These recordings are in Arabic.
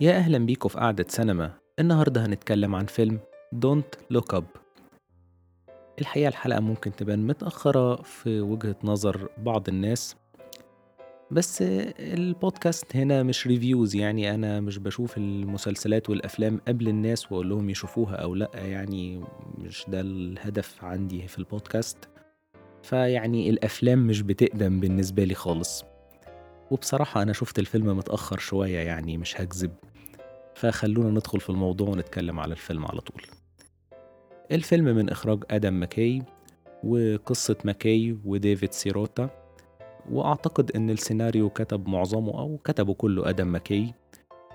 يا أهلا بيكم في قعدة سينما. النهاردة هنتكلم عن فيلم Don't Look Up. الحقيقة الحلقة ممكن تبان متأخرة في وجهة نظر بعض الناس بس البودكاست هنا مش reviews يعني أنا مش بشوف المسلسلات والأفلام قبل الناس وأقول لهم يشوفوها أو لأ يعني مش ده الهدف عندي في البودكاست. فيعني الأفلام مش بتقدم بالنسبة لي خالص. وبصراحة أنا شفت الفيلم متأخر شوية يعني مش هكذب. فخلونا ندخل في الموضوع ونتكلم على الفيلم على طول. الفيلم من إخراج آدم ماكاي وقصة ماكاي وديفيد سيروتا وأعتقد إن السيناريو كتب معظمه أو كتبه كله آدم ماكاي.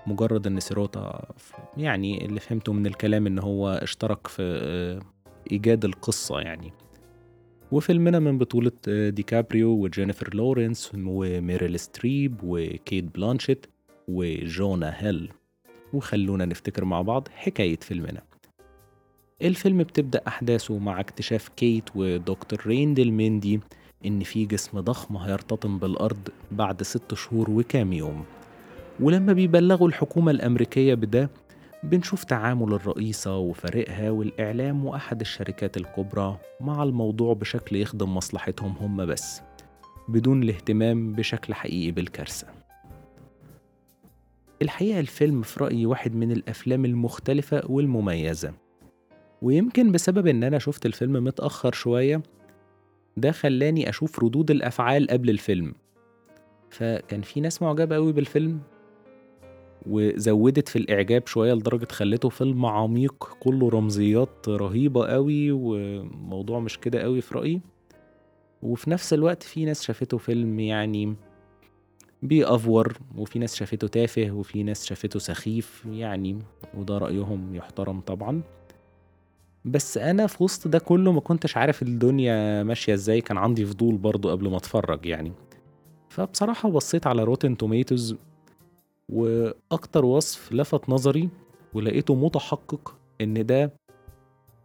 مجرد إن سيروتا يعني اللي فهمته من الكلام إن هو اشترك في إيجاد القصة يعني. وفيلمنا من بطولة ديكابريو وجينيفر لورنس وميريل ستريب وكيت بلانشيت وجونا هيل. وخلونا نفتكر مع بعض حكاية فيلمنا. الفيلم بتبدأ أحداثه مع اكتشاف كيت ودكتور ريندل ميندي إن في جسم ضخم هيرتطم بالأرض بعد ست شهور وكام يوم. ولما بيبلغوا الحكومة الأمريكية بده بنشوف تعامل الرئيسة وفريقها والإعلام وأحد الشركات الكبرى مع الموضوع بشكل يخدم مصلحتهم هم بس بدون الاهتمام بشكل حقيقي بالكارثة. الحقيقة الفيلم في رأيي واحد من الأفلام المختلفة والمميزة. ويمكن بسبب إن أنا شفت الفيلم متأخر شوية ده خلاني أشوف ردود الأفعال قبل الفيلم. فكان في ناس معجبة قوي بالفيلم وزودت في الإعجاب شوية لدرجة خلته فيلم عميق كله رمزيات رهيبة قوي وموضوع مش كده قوي في رأيي. وفي نفس الوقت في ناس شافته فيلم يعني بيأفور وفي ناس شافته تافه وفي ناس شافته سخيف يعني وده رأيهم يحترم طبعا. بس أنا في وسط ده كله ما كنتش عارف الدنيا ماشية إزاي كان عندي فضول برضو قبل ما أتفرج يعني. فبصراحة بصيت على Rotten Tomatoes وأكتر وصف لفت نظري ولقيته متحقق إن ده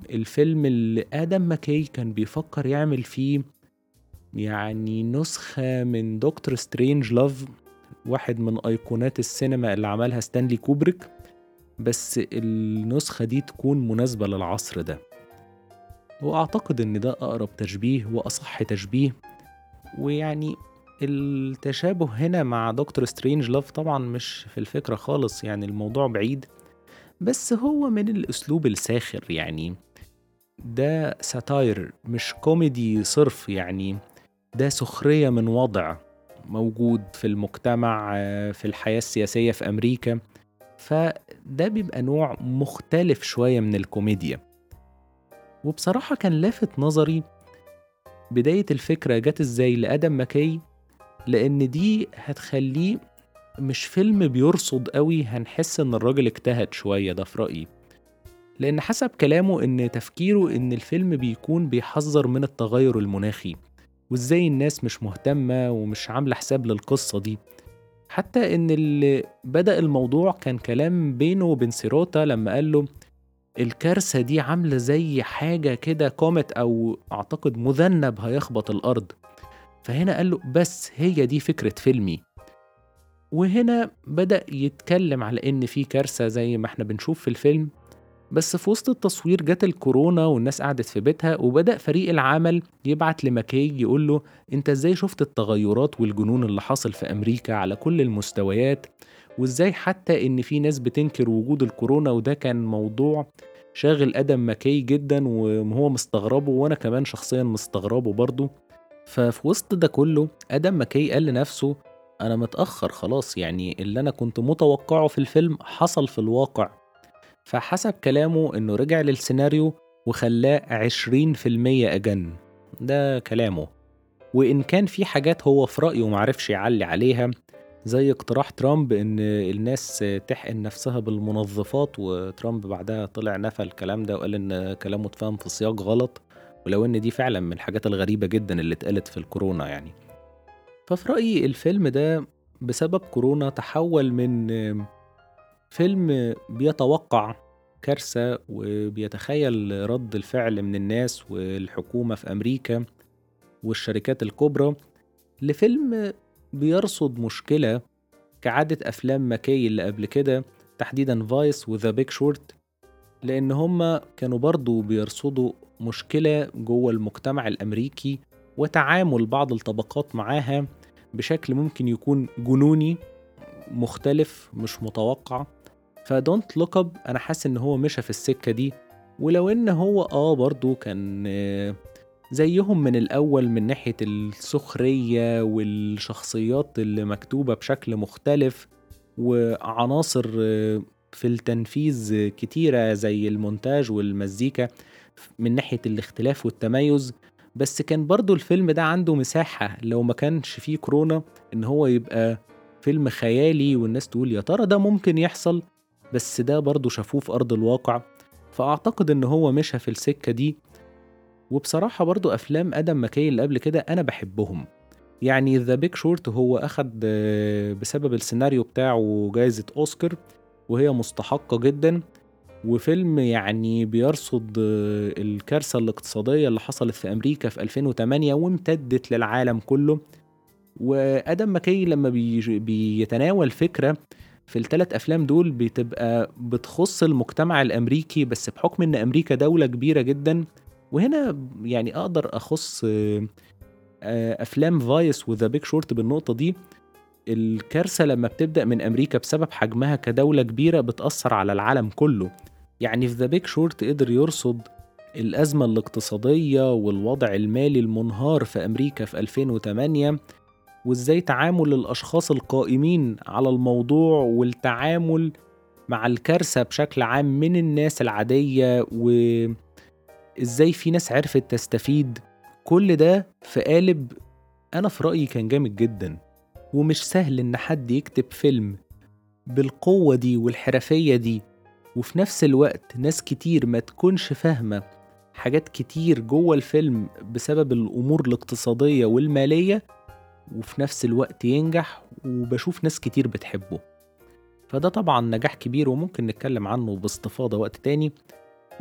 الفيلم اللي آدم ماكاي كان بيفكر يعمل فيه يعني نسخة من Dr. Strangelove واحد من أيقونات السينما اللي عملها ستانلي كوبريك بس النسخة دي تكون مناسبة للعصر ده. وأعتقد إن ده أقرب تشبيه وأصح تشبيه. ويعني التشابه هنا مع Dr. Strangelove طبعا مش في الفكرة خالص يعني الموضوع بعيد. بس هو من الأسلوب الساخر يعني. ده satire مش كوميدي صرف يعني. ده سخرية من وضع موجود في المجتمع في الحياة السياسية في أمريكا. فده بيبقى نوع مختلف شوية من الكوميديا. وبصراحة كان لافت نظري بداية الفكرة جت إزاي لآدم ماكاي لأن دي هتخليه مش فيلم بيرصد قوي هنحس إن الراجل اجتهد شوية ده في رأيي. لأن حسب كلامه إن تفكيره إن الفيلم بيكون بيحذر من التغير المناخي. وإزاي الناس مش مهتمة ومش عاملة حساب للقصة دي. حتى إن اللي بدأ الموضوع كان كلام بينه وبين سيروتا لما قال له الكارثة دي عاملة زي حاجة كده comet أو أعتقد مذنب هيخبط الأرض. فهنا قال له بس هي دي فكرة فيلمي. وهنا بدأ يتكلم على إن في كارثة زي ما إحنا بنشوف في الفيلم. بس في وسط التصوير جت الكورونا والناس قعدت في بيتها وبدأ فريق العمل يبعت لماكي يقول له أنت إزاي شفت التغيرات والجنون اللي حاصل في أمريكا على كل المستويات؟ وإزاي حتى إن في ناس بتنكر وجود الكورونا؟ وده كان موضوع شاغل أدم ماكي جدا وهو مستغربه وأنا كمان شخصيا مستغربه برضه. ففي وسط ده كله أدم ماكي قال لنفسه أنا متأخر خلاص يعني اللي أنا كنت متوقعه في الفيلم حصل في الواقع. فحسب كلامه إنه رجع للسيناريو وخلاه عشرين في المية أجن. ده كلامه. وإن كان في حاجات هو في رأيه معرفش يعلي عليها زي اقتراح ترامب إن الناس تحقن نفسها بالمنظفات وترامب بعدها طلع نفى الكلام ده وقال إن كلامه اتفهم في سياق غلط ولو إن دي فعلا من الحاجات الغريبة جدا اللي اتقالت في الكورونا يعني. ففي رأيي الفيلم ده بسبب كورونا تحول من فيلم بيتوقع كارثة وبيتخيل رد الفعل من الناس والحكومة في أمريكا والشركات الكبرى لفيلم بيرصد مشكلة كعادة أفلام ماكاي اللي قبل كده تحديدا Vice و The Big Short لأن هما كانوا برضو بيرصدوا مشكلة جوه المجتمع الأمريكي وتعامل بعض الطبقات معاها بشكل ممكن يكون جنوني مختلف مش متوقع. ف Don't Look Up أنا حاسس إن هو مشى في السكة دي. ولو إن هو آه برضو كان زيهم من الأول من ناحية السخرية والشخصيات اللي مكتوبة بشكل مختلف وعناصر في التنفيذ كتيرة زي المونتاج والمزيكا من ناحية الاختلاف والتميز. بس كان برضو الفيلم ده عنده مساحة. لو ما كانش فيه كورونا إن هو يبقى فيلم خيالي والناس تقول يا ترى ده ممكن يحصل؟ بس ده برضه شافوه في أرض الواقع فأعتقد إن هو مشى في السكة دي. وبصراحة برضه أفلام آدم مكاي اللي قبل كده أنا بحبهم. يعني The Big Short هو أخد آه، بسبب السيناريو بتاعه جايزة أوسكار وهي مستحقة جدا. وفيلم يعني بيرصد آه، الكارثة الاقتصادية اللي حصلت في أمريكا في 2008 وامتدت للعالم كله. وآدم ماكاي لما بي بيتناول فكرة في الثلاث أفلام دول بتبقى بتخص المجتمع الأمريكي بس بحكم إن أمريكا دولة كبيرة جدا وهنا يعني أقدر أخص آه، أفلام Vice و The Big Short بالنقطة دي. الكارثة لما بتبدأ من أمريكا بسبب حجمها كدولة كبيرة بتأثر على العالم كله. يعني في The Big Short قدر يرصد الأزمة الاقتصادية والوضع المالي المنهار في أمريكا في 2008 وإزاي تعامل الأشخاص القائمين على الموضوع والتعامل مع الكارثة بشكل عام من الناس العادية وإزاي في ناس عرفت تستفيد. كل ده في قالب أنا في رأيي كان جامد جدا ومش سهل إن حد يكتب فيلم بالقوة دي والحرفية دي. وفي نفس الوقت ناس كتير ما تكونش فاهمة حاجات كتير جوه الفيلم بسبب الأمور الاقتصادية والمالية وفي نفس الوقت ينجح وبشوف ناس كتير بتحبه. فده طبعا نجاح كبير وممكن نتكلم عنه باستفاضة وقت تاني.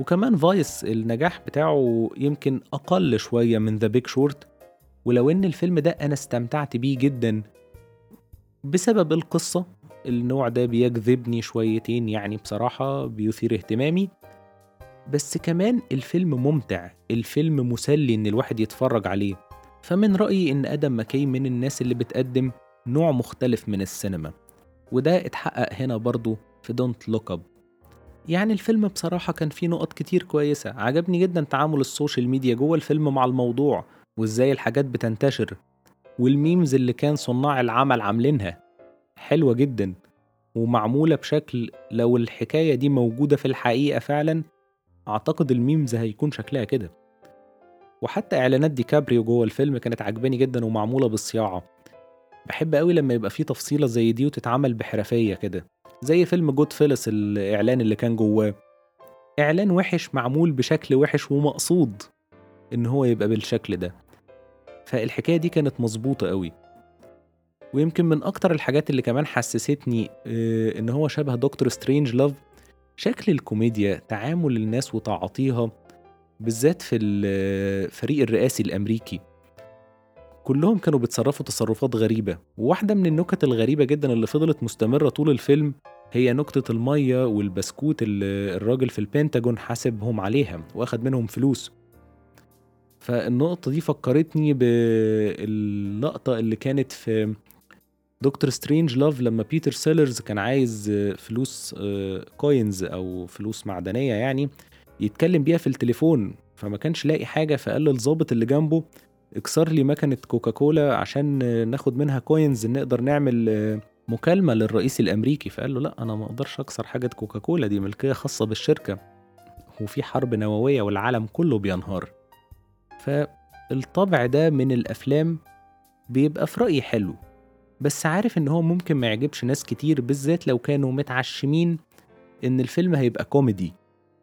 وكمان Vice النجاح بتاعه يمكن أقل شوية من The Big Short ولو إن الفيلم ده أنا استمتعت بيه جدا بسبب القصة النوع ده بيجذبني شويتين يعني بصراحة بيثير اهتمامي. بس كمان الفيلم ممتع الفيلم مسلي إن الواحد يتفرج عليه. فمن رأيي إن آدم مكي من الناس اللي بتقدم نوع مختلف من السينما وده اتحقق هنا برضو في Don't Look Up يعني الفيلم بصراحة كان فيه نقط كتير كويسة عجبني جدا تعامل ال social media جوه الفيلم مع الموضوع وإزاي الحاجات بتنتشر وال memes اللي كان صناع العمل عاملينها حلوة جدا ومعمولة بشكل لو الحكاية دي موجودة في الحقيقة فعلا أعتقد ال memes هيكون شكلها كده. وحتى إعلانات ديكابريو جوه الفيلم كانت عجباني جدا ومعمولة بالصياعة. بحب قوي لما يبقى في تفصيلة زي دي وتتعمل بحرفية كده زي فيلم Goodfellas الإعلان اللي كان جواه. إعلان وحش معمول بشكل وحش ومقصود إن هو يبقى بالشكل ده. فالحكاية دي كانت مظبوطة قوي. ويمكن من أكتر الحاجات اللي كمان حسستني آه، إن هو شبه Dr. Strangelove شكل الكوميديا تعامل الناس وتعاطيها بالذات في الفريق الرئاسي الأمريكي. كلهم كانوا بيتصرفوا تصرفات غريبة وواحدة من النكت الغريبة جدا اللي فضلت مستمرة طول الفيلم هي نكتة المية والبسكوت اللي الراجل في البنتاجون حاسبهم عليها وأخد منهم فلوس. فالنقطة دي فكرتني باللقطة اللي كانت في Dr. Strangelove لما بيتر سيلرز كان عايز فلوس coins آه، أو فلوس معدنية يعني يتكلم بيها في التليفون فما كانش لاقي حاجة فقال للظابط اللي جنبه اكسر لي مكنة كوكاكولا عشان ناخد منها coins نقدر نعمل مكالمة للرئيس الأمريكي. فقال له لا أنا ما أقدرش أكسر حاجة كوكاكولا دي ملكية خاصة بالشركة وفي حرب نووية والعالم كله بينهار. فالطبع ده من الأفلام بيبقى في رأيي حلو بس عارف إن هو ممكن ما يعجبش ناس كتير بالذات لو كانوا متعشمين إن الفيلم هيبقى كوميدي.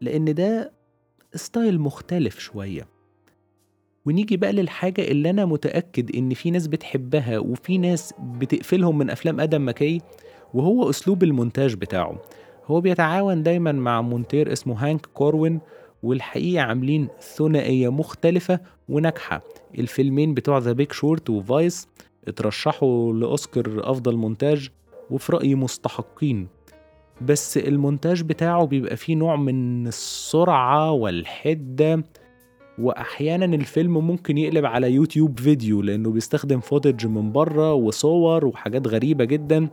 لأن ده style مختلف شوية. ونيجي بقى للحاجة اللي أنا متأكد إن في ناس بتحبها وفي ناس بتقفلهم من أفلام آدم مكي وهو أسلوب المونتاج بتاعه. هو بيتعاون دايما مع مونتير اسمه هانك كوروين والحقيقة عاملين ثنائية مختلفة وناجحة. الفيلمين بتوع The Big Short و Vice اترشحوا لأوسكار أفضل مونتاج وفي رأيي مستحقين. بس المونتاج بتاعه بيبقى فيه نوع من السرعة والحدة وأحيانا الفيلم ممكن يقلب على YouTube video لأنه بيستخدم footage من بره وصور وحاجات غريبة جدا.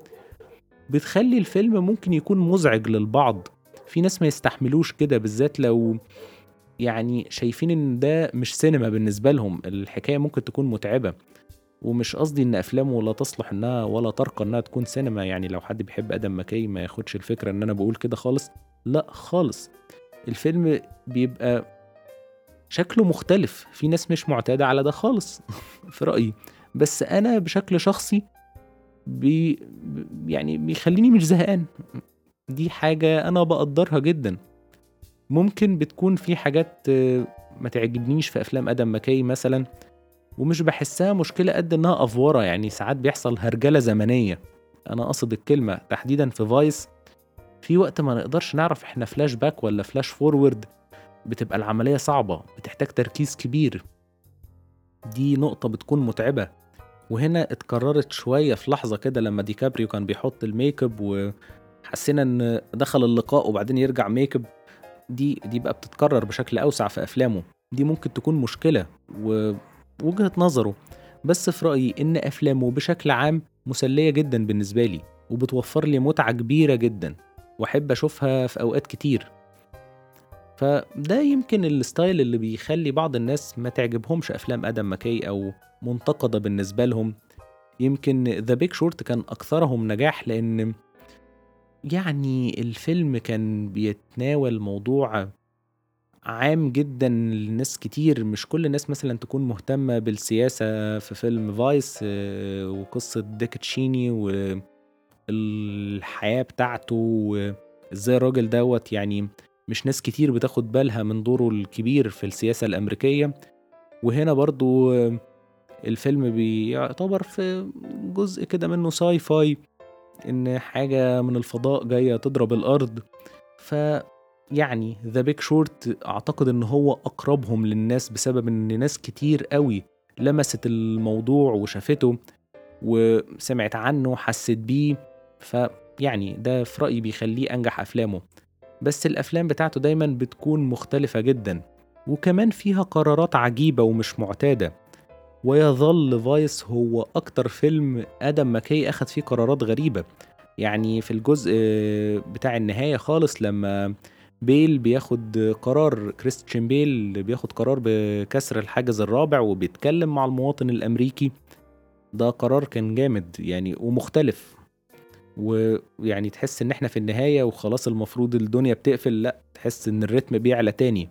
بتخلي الفيلم ممكن يكون مزعج للبعض. في ناس ما يستحملوش كده بالذات لو يعني شايفين إن ده مش سينما بالنسبة لهم. الحكاية ممكن تكون متعبة. ومش قصدي إن أفلامه لا تصلح إنها ولا ترقى إنها تكون سينما يعني لو حد بيحب آدم مكي ما ياخدش الفكرة إن أنا بقول كده خالص. لأ خالص. الفيلم بيبقى شكله مختلف. في ناس مش معتادة على ده خالص في رأيي. بس أنا بشكل شخصي بي يعني بيخليني مش زهقان. دي حاجة أنا بقدرها جدا. ممكن بتكون في حاجات ما تعجبنيش في أفلام آدم مكي مثلا. ومش بحسها مشكلة قد إنها أفورة. يعني ساعات بيحصل هرجلة زمنية. أنا قصد الكلمة تحديدا في Vice. في وقت ما نقدرش نعرف إحنا فلاش باك ولا flash forward بتبقى العملية صعبة بتحتاج تركيز كبير. دي نقطة بتكون متعبة. وهنا اتكررت شوية في لحظة كده لما ديكابريو كان بيحط الميك اب وحسينا إن دخل اللقاء وبعدين يرجع ميك اب دي دي بقى بتتكرر بشكل أوسع في أفلامه. دي ممكن تكون مشكلة. ووجهة نظره بس في رأيي إن أفلامه بشكل عام مسلية جدا بالنسبة لي وبتوفر لي متعة كبيرة جدا وأحب أشوفها في أوقات كتير. فده يمكن ال style اللي بيخلي بعض الناس ما تعجبهمش أفلام آدم مكي أو منتقدة بالنسبة لهم. يمكن The Big Short كان أكثرهم نجاح لأن يعني الفيلم كان بيتناول موضوع عام جدا لناس كتير. مش كل الناس مثلا تكون مهتمة بالسياسة في فيلم Vice آه، وقصة ديك تشيني والحياة بتاعته وإزاي الراجل دوت يعني مش ناس كتير بتاخد بالها من دوره الكبير في السياسة الأمريكية. وهنا برضو الفيلم بيعتبر في جزء كده منه sci-fi إن حاجة من الفضاء جاية تضرب الأرض. ف يعني The Big Short أعتقد إن هو أقربهم للناس بسبب إن ناس كتير قوي لمست الموضوع وشافته وسمعت عنه حست بيه. فيعني ده في رأيي بيخليه أنجح أفلامه. بس الأفلام بتاعته دايما بتكون مختلفة جدا وكمان فيها قرارات عجيبة ومش معتادة. ويظل Vice هو أكتر فيلم آدم ماكي أخد فيه قرارات غريبة. يعني في الجزء بتاع النهاية خالص لما بيل بياخد قرار كريستيان بيل بياخد قرار بكسر الحاجز الرابع وبيتكلم مع المواطن الأمريكي. ده قرار كان جامد يعني ومختلف. ويعني تحس إن إحنا في النهاية وخلاص المفروض الدنيا بتقفل لأ تحس إن الريتم بيعلى تاني.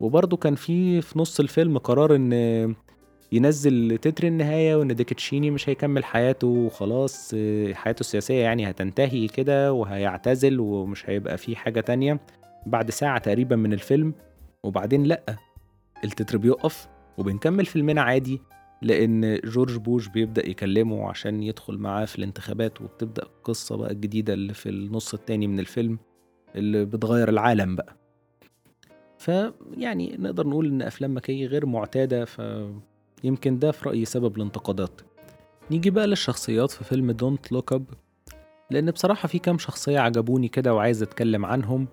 وبرضه كان في في نص الفيلم قرار إن ينزل تتر النهاية وإن ديكتشيني مش هيكمل حياته وخلاص حياته السياسية يعني هتنتهي كده وهيعتزل ومش هيبقى فيه حاجة تانية. بعد ساعة تقريبا من الفيلم وبعدين لأ التتر بيقف وبنكمل فيلمنا عادي لأن جورج بوش بيبدأ يكلمه عشان يدخل معاه في الانتخابات وبتبدأ القصة بقى الجديدة اللي في النص التاني من الفيلم اللي بتغير العالم بقى. فيعني نقدر نقول إن أفلام مكي غير معتادة فيمكن ده في رأيي سبب الانتقادات. نيجي بقى للشخصيات في فيلم Don't Look Up لأن بصراحة في كام شخصية عجبوني كده وعايز أتكلم عنهم.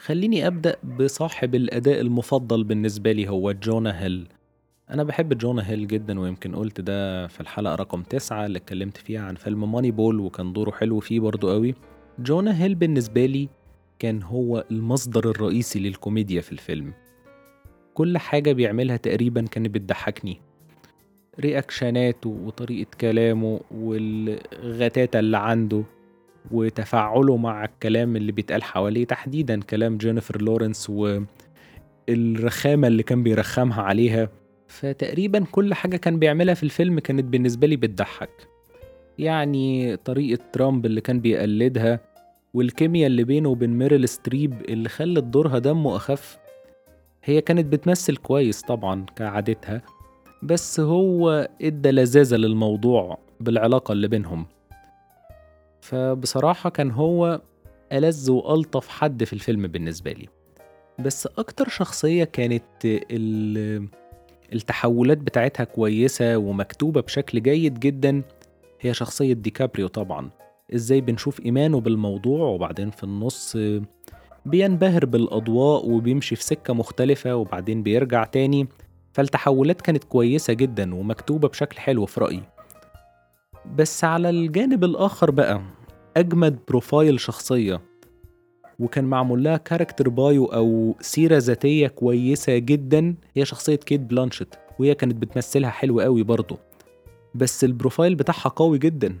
خليني أبدأ بصاحب الأداء المفضل بالنسبة لي هو جونا هيل. أنا بحب جونا هيل جدا ويمكن قلت ده في الحلقة رقم تسعة اللي اتكلمت فيها عن فيلم Moneyball وكان دوره حلو فيه برضو قوي. جونا هيل بالنسبة لي كان هو المصدر الرئيسي للكوميديا في الفيلم. كل حاجة بيعملها تقريبا كانت بتضحكني. رياكشناته وطريقة كلامه والغتاتة اللي عنده. وتفاعله مع الكلام اللي بيتقال حواليه تحديدا كلام جينيفر لورنس والرخامة اللي كان بيرخمها عليها. فتقريبا كل حاجة كان بيعملها في الفيلم كانت بالنسبة لي بتضحك. يعني طريقة ترامب اللي كان بيقلدها والكيمياء اللي بينه وبين ميريل ستريب اللي خلت دورها دمه أخف هي كانت بتمثل كويس طبعا كعادتها بس هو إدى لذاذة للموضوع بالعلاقة اللي بينهم. فبصراحة كان هو ألذ وألطف حد في الفيلم بالنسبة لي. بس أكتر شخصية كانت التحولات بتاعتها كويسة ومكتوبة بشكل جيد جدا هي شخصية ديكابريو طبعا. إزاي بنشوف إيمانه بالموضوع وبعدين في النص بينبهر بالأضواء وبيمشي في سكة مختلفة وبعدين بيرجع تاني. فالتحولات كانت كويسة جدا ومكتوبة بشكل حلو في رأيي. بس على الجانب الآخر بقى أجمد profile شخصية. وكان معمول لها character bio أو سيرة ذاتية كويسة جدا. هي شخصية كيت بلانشت وهي كانت بتمثلها حلو قوي برضه. بس ال profile بتاعها قوي جدا.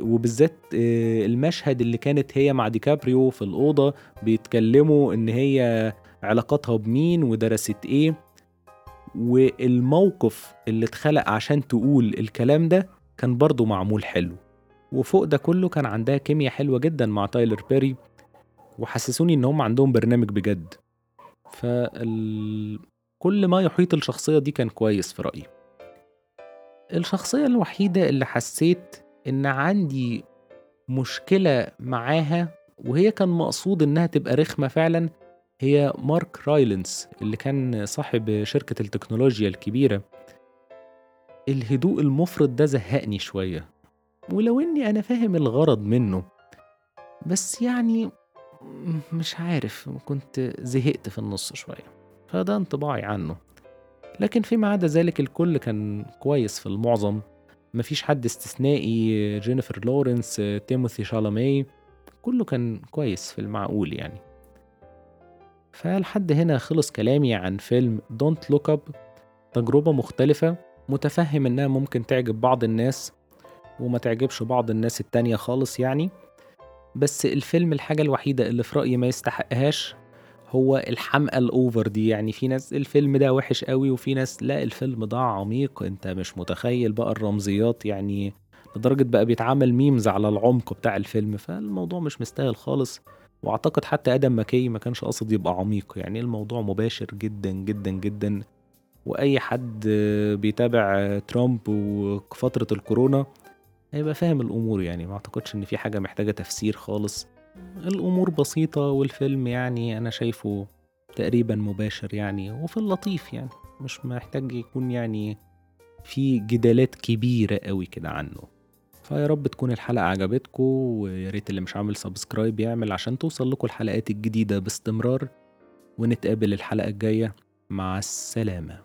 وبالذات آه، المشهد اللي كانت هي مع ديكابريو في الأوضة بيتكلموا إن هي علاقاتها بمين ودرست إيه. والموقف اللي اتخلق عشان تقول الكلام ده كان برضه معمول حلو. وفوق ده كله كان عندها كيمياء حلوة جدا مع تايلر بيري وحسسوني إن هم عندهم برنامج بجد. فال... كل ما يحيط الشخصية دي كان كويس في رأيي. الشخصية الوحيدة اللي حسيت إن عندي مشكلة معاها وهي كان مقصود إنها تبقى رخمة فعلا هي مارك رايلنس اللي كان صاحب شركة التكنولوجيا الكبيرة. الهدوء المفرط ده زهقني شوية. ولو إني أنا فاهم الغرض منه بس يعني مش عارف كنت زهقت في النص شوية فده انطباعي عنه. لكن فيما عدا ذلك الكل كان كويس في المعظم. مفيش حد استثنائي جينيفر لورنس تيموثي شالامي كله كان كويس في المعقول يعني. فلحد هنا خلص كلامي عن فيلم Don't Look Up تجربة مختلفة متفهم إنها ممكن تعجب بعض الناس وما تعجبش بعض الناس التانية خالص يعني. بس الفيلم الحاجة الوحيدة اللي في رأيي ما يستحقهاش هو الحمقى الأوفر دي. يعني في ناس الفيلم ده وحش قوي وفي ناس لا الفيلم ده عميق. انت مش متخيل بقى الرمزيات. يعني لدرجة بقى بيتعمل ميمز على العمق بتاع الفيلم فالموضوع مش مستاهل خالص. وأعتقد حتى آدم ماكي ما كانش قاصد يبقى عميق. يعني الموضوع مباشر جدا جدا جدا. وأي حد بيتابع ترامب وفترة الكورونا هيبقى فاهم الأمور يعني ما أعتقدش إن في حاجة محتاجة تفسير خالص. الأمور بسيطة والفيلم يعني أنا شايفه تقريبا مباشر يعني وفي اللطيف يعني مش محتاج يكون يعني في جدالات كبيرة قوي كده عنه. فيا رب تكون الحلقة عجبتكم ويا ريت اللي مش عامل سبسكرايب يعمل عشان توصل لكم الحلقات الجديدة باستمرار ونتقابل الحلقة الجاية. مع السلامة.